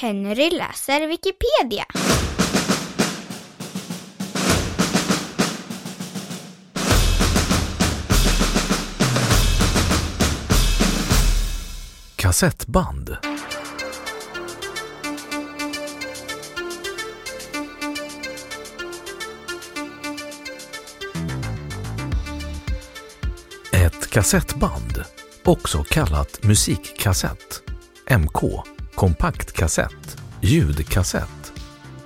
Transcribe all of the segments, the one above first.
Henry läser Wikipedia. Kassettband Ett kassettband, också kallat musikkassett, MK, kompaktkassett, ljudkassett,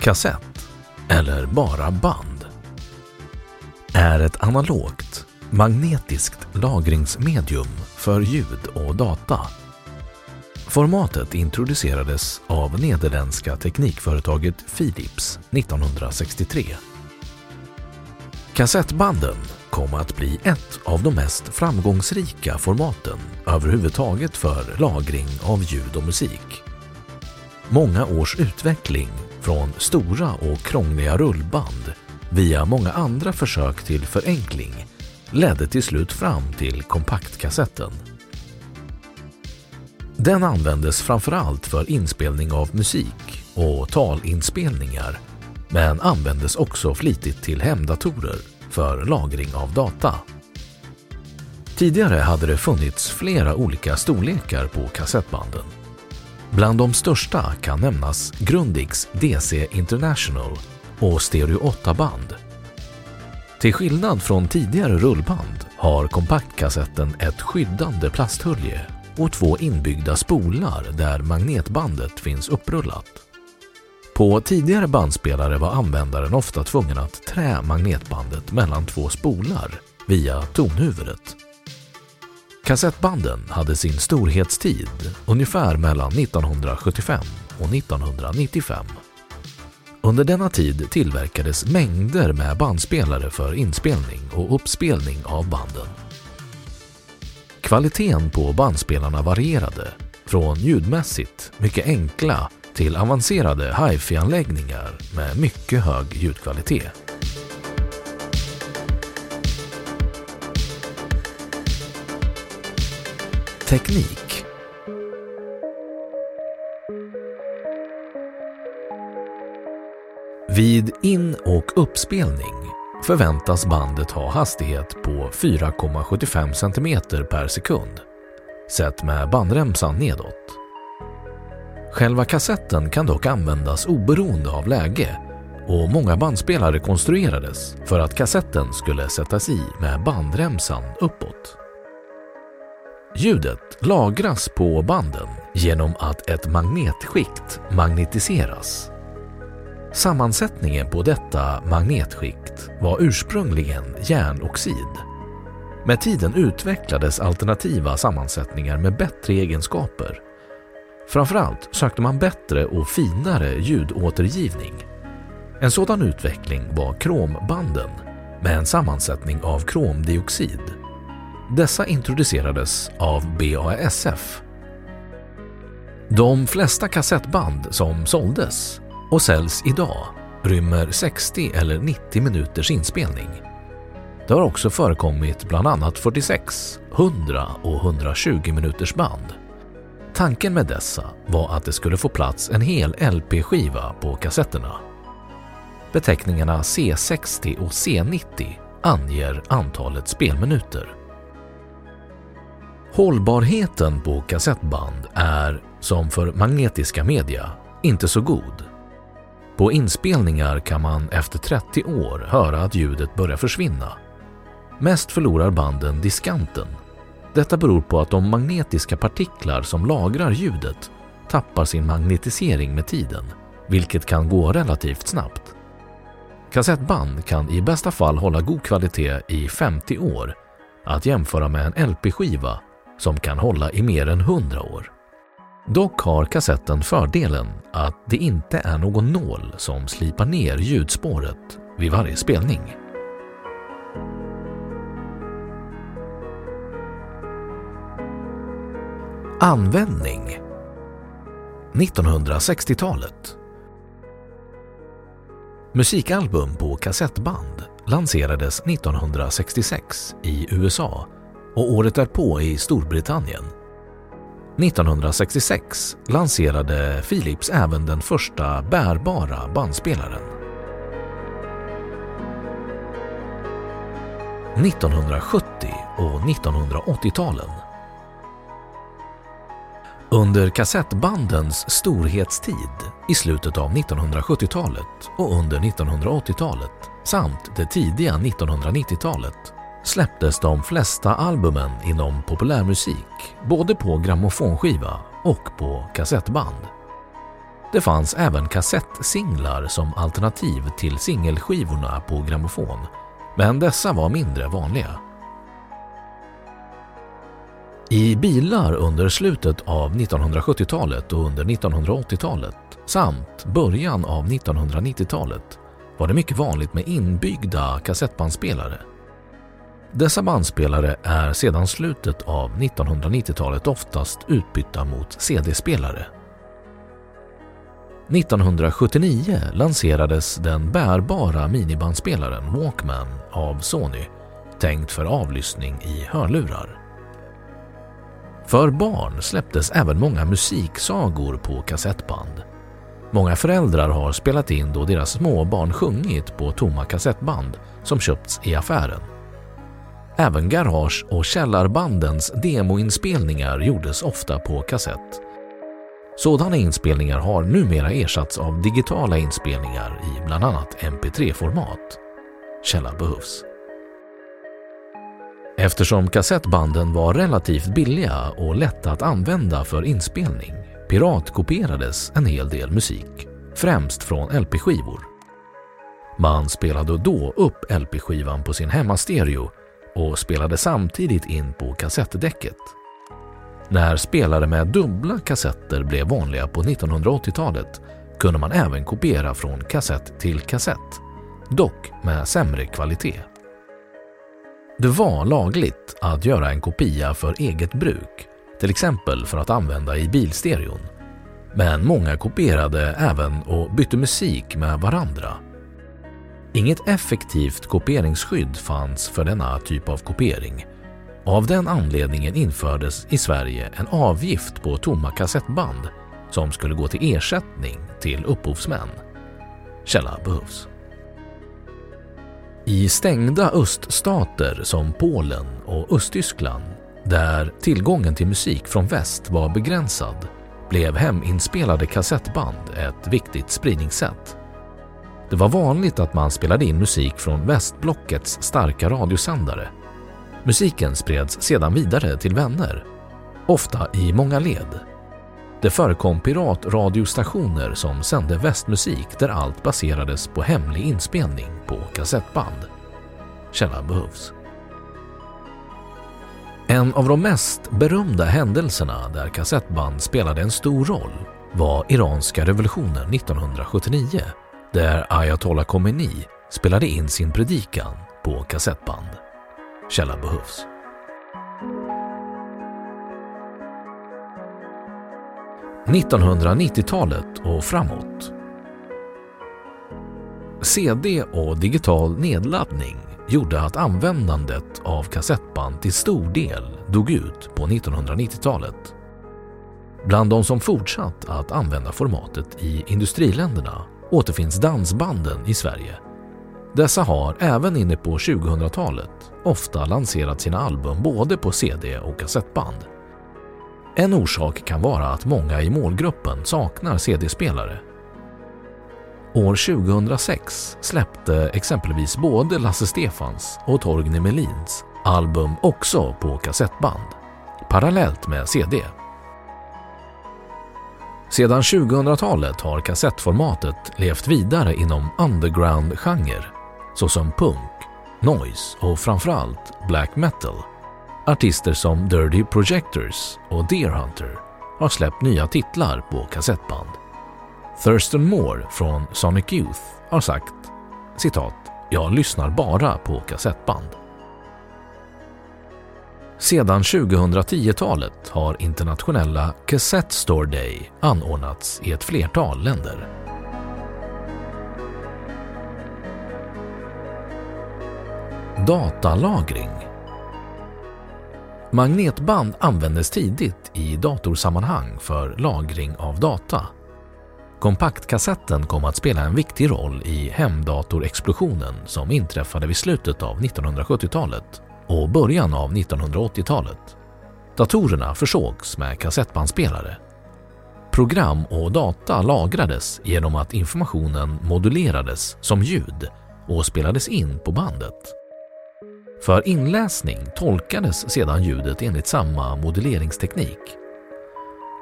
kassett eller bara band, är ett analogt, magnetiskt lagringsmedium för ljud och data. Formatet introducerades av nederländska teknikföretaget Philips 1963. Kassettbanden kom att bli ett av de mest framgångsrika formaten överhuvudtaget för lagring av ljud och musik. Många års utveckling från stora och krångliga rullband via många andra försök till förenkling ledde till slut fram till kompaktkassetten. Den användes framförallt för inspelning av musik och talinspelningar men användes också flitigt till hemdatorer för lagring av data. Tidigare hade det funnits flera olika storlekar på kassettbanden. Bland de största kan nämnas Grundigs DC International och Stereo 8-band. Till skillnad från tidigare rullband har kompaktkassetten ett skyddande plasthölje och två inbyggda spolar där magnetbandet finns upprullat. På tidigare bandspelare var användaren ofta tvungen att trä magnetbandet mellan två spolar via tonhuvudet. Kassettbanden hade sin storhetstid ungefär mellan 1975 och 1995. Under denna tid tillverkades mängder med bandspelare för inspelning och uppspelning av banden. Kvaliteten på bandspelarna varierade från ljudmässigt mycket enkla till avancerade hifi-anläggningar med mycket hög ljudkvalitet. Teknik Vid in- och uppspelning förväntas bandet ha hastighet på 4,75 cm per sekund, sett med bandremsan nedåt. Själva kassetten kan dock användas oberoende av läge och många bandspelare konstruerades för att kassetten skulle sättas i med bandremsan uppåt. Ljudet lagras på banden genom att ett magnetskikt magnetiseras. Sammansättningen på detta magnetskikt var ursprungligen järnoxid. Med tiden utvecklades alternativa sammansättningar med bättre egenskaper. Framförallt sökte man bättre och finare ljudåtergivning. En sådan utveckling var krombanden med en sammansättning av kromdioxid. Dessa introducerades av BASF. De flesta kassettband som såldes och säljs idag rymmer 60 eller 90 minuters inspelning. Det har också förekommit bland annat 46, 100 och 120 minuters band. Tanken med dessa var att det skulle få plats en hel LP-skiva på kassetterna. Beteckningarna C60 och C90 anger antalet spelminuter. Hållbarheten på kassettband är, som för magnetiska media, inte så god. På inspelningar kan man efter 30 år höra att ljudet börjar försvinna. Mest förlorar banden diskanten. Detta beror på att de magnetiska partiklar som lagrar ljudet tappar sin magnetisering med tiden, vilket kan gå relativt snabbt. Kassettband kan i bästa fall hålla god kvalitet i 50 år, att jämföra med en LP-skiva som kan hålla i mer än 100 år. Dock har kassetten fördelen att det inte är någon nål som slipar ner ljudspåret vid varje spelning. Användning 1960-talet Musikalbum på kassettband lanserades 1966 i USA och året därpå i Storbritannien 1966 lanserade Philips även den första bärbara bandspelaren. 1970 och 1980-talen Under kassettbandens storhetstid i slutet av 1970-talet och under 1980-talet samt det tidiga 1990-talet släpptes de flesta albumen inom populärmusik både på grammofonskiva och på kassettband. Det fanns även kassettsinglar som alternativ till singelskivorna på grammofon, men dessa var mindre vanliga. I bilar under slutet av 1970-talet och under 1980-talet samt början av 1990-talet var det mycket vanligt med inbyggda kassettbandspelare dessa bandspelare är sedan slutet av 1990-talet oftast utbytta mot CD-spelare. 1979 lanserades den bärbara minibandspelaren Walkman av Sony, tänkt för avlyssning i hörlurar. För barn släpptes även många musiksagor på kassettband. Många föräldrar har spelat in då deras småbarn sjungit på tomma kassettband som köpts i affären. Även garage och källarbandens demoinspelningar gjordes ofta på kassett. Sådana inspelningar har numera ersatts av digitala inspelningar i bland annat MP3-format. Källa behövs. Eftersom kassettbanden var relativt billiga och lätta att använda för inspelning piratkopierades en hel del musik, främst från LP-skivor. Man spelade då upp LP-skivan på sin hemmastereo och spelade samtidigt in på kassettdäcket. När spelare med dubbla kassetter blev vanliga på 1980-talet kunde man även kopiera från kassett till kassett, dock med sämre kvalitet. Det var lagligt att göra en kopia för eget bruk, till exempel för att använda i bilstereon. Men många kopierade även och bytte musik med varandra Inget effektivt kopieringsskydd fanns för denna typ av kopiering. Av den anledningen infördes i Sverige en avgift på tomma kassettband som skulle gå till ersättning till upphovsmän. Källa behövs. I stängda öststater som Polen och Östtyskland, där tillgången till musik från väst var begränsad, blev heminspelade kassettband ett viktigt spridningssätt. Det var vanligt att man spelade in musik från västblockets starka radiosändare. Musiken spreds sedan vidare till vänner, ofta i många led. Det förekom piratradiostationer som sände västmusik där allt baserades på hemlig inspelning på kassettband. Källan behövs. En av de mest berömda händelserna där kassettband spelade en stor roll var iranska revolutionen 1979 där ayatollah Khomeini spelade in sin predikan på kassettband. Källa behövs. –1990-talet och framåt. CD och digital nedladdning gjorde att användandet av kassettband till stor del dog ut på 1990-talet. Bland de som fortsatt att använda formatet i industriländerna återfinns dansbanden i Sverige. Dessa har även inne på 2000-talet ofta lanserat sina album både på CD och kassettband. En orsak kan vara att många i målgruppen saknar CD-spelare År 2006 släppte exempelvis både Lasse Stefans och Torgny Melins album också på kassettband, parallellt med CD. Sedan 2000-talet har kassettformatet levt vidare inom underground-genre såsom punk, noise och framförallt black metal. Artister som Dirty Projectors och Deer Hunter har släppt nya titlar på kassettband. Thurston Moore från Sonic Youth har sagt citat “Jag lyssnar bara på kassettband”. Sedan 2010-talet har internationella Cassette Store Day anordnats i ett flertal länder. Datalagring. Magnetband användes tidigt i datorsammanhang för lagring av data. Kompaktkassetten kom att spela en viktig roll i hemdatorexplosionen som inträffade vid slutet av 1970-talet och början av 1980-talet. Datorerna försågs med kassettbandspelare. Program och data lagrades genom att informationen modulerades som ljud och spelades in på bandet. För inläsning tolkades sedan ljudet enligt samma moduleringsteknik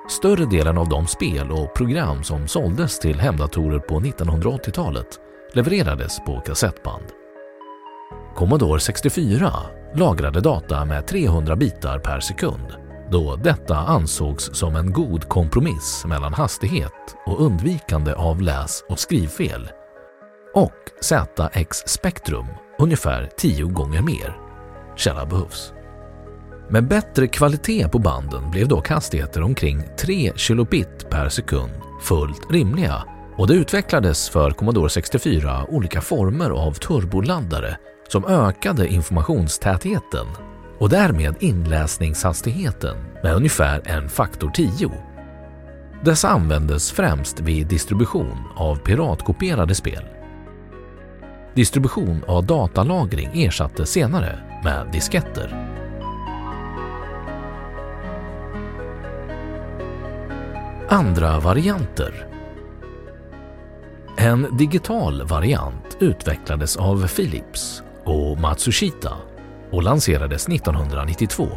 Större delen av de spel och program som såldes till hemdatorer på 1980-talet levererades på kassettband. Commodore 64 lagrade data med 300 bitar per sekund då detta ansågs som en god kompromiss mellan hastighet och undvikande av läs och skrivfel och ZX Spectrum ungefär 10 gånger mer. Källa behövs. Med bättre kvalitet på banden blev dock hastigheter omkring 3 kilobit per sekund fullt rimliga och det utvecklades för Commodore 64 olika former av turboladdare som ökade informationstätheten och därmed inläsningshastigheten med ungefär en faktor 10. Dessa användes främst vid distribution av piratkopierade spel. Distribution av datalagring ersattes senare med disketter. andra varianter. En digital variant utvecklades av Philips och Matsushita och lanserades 1992.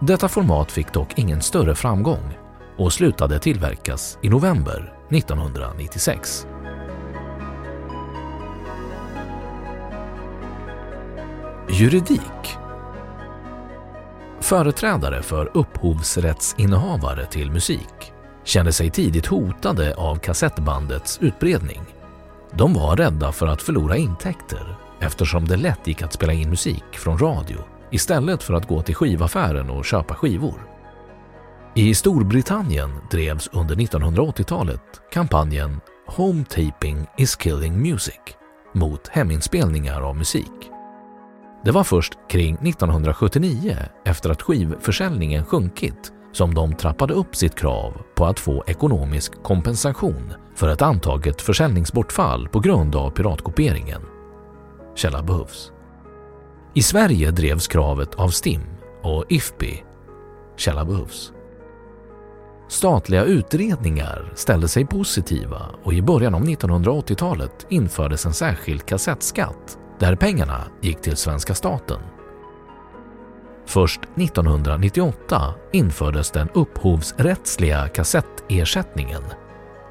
Detta format fick dock ingen större framgång och slutade tillverkas i november 1996. Juridik Företrädare för upphovsrättsinnehavare till musik kände sig tidigt hotade av kassettbandets utbredning. De var rädda för att förlora intäkter eftersom det lätt gick att spela in musik från radio istället för att gå till skivaffären och köpa skivor. I Storbritannien drevs under 1980-talet kampanjen “Home Taping is Killing Music” mot heminspelningar av musik. Det var först kring 1979, efter att skivförsäljningen sjunkit, som de trappade upp sitt krav på att få ekonomisk kompensation för ett antaget försäljningsbortfall på grund av piratkopieringen. Källa behövs. I Sverige drevs kravet av STIM och IFPI. Källa behövs. Statliga utredningar ställde sig positiva och i början av 1980-talet infördes en särskild kassettskatt där pengarna gick till svenska staten Först 1998 infördes den upphovsrättsliga kassettersättningen.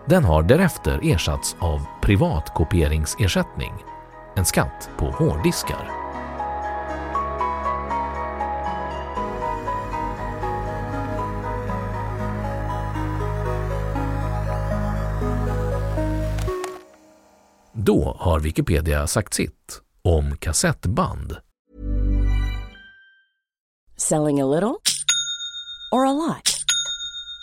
Den har därefter ersatts av privatkopieringsersättning, en skatt på hårddiskar. Då har Wikipedia sagt sitt om kassettband. Selling a little or a lot?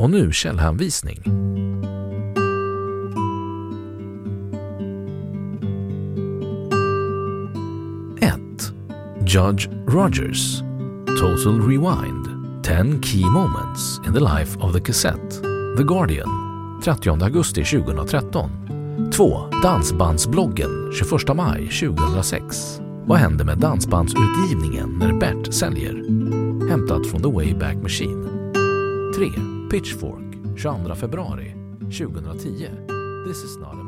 Och nu källhänvisning. 1. Judge Rogers Total Rewind 10 Key Moments in the Life of the Cassette The Guardian 30 augusti 2013 2. Dansbandsbloggen 21 maj 2006 Vad händer med dansbandsutgivningen när Bert säljer? Hämtat från The Wayback Machine 3. Pitchfork 22 februari 2010 This is not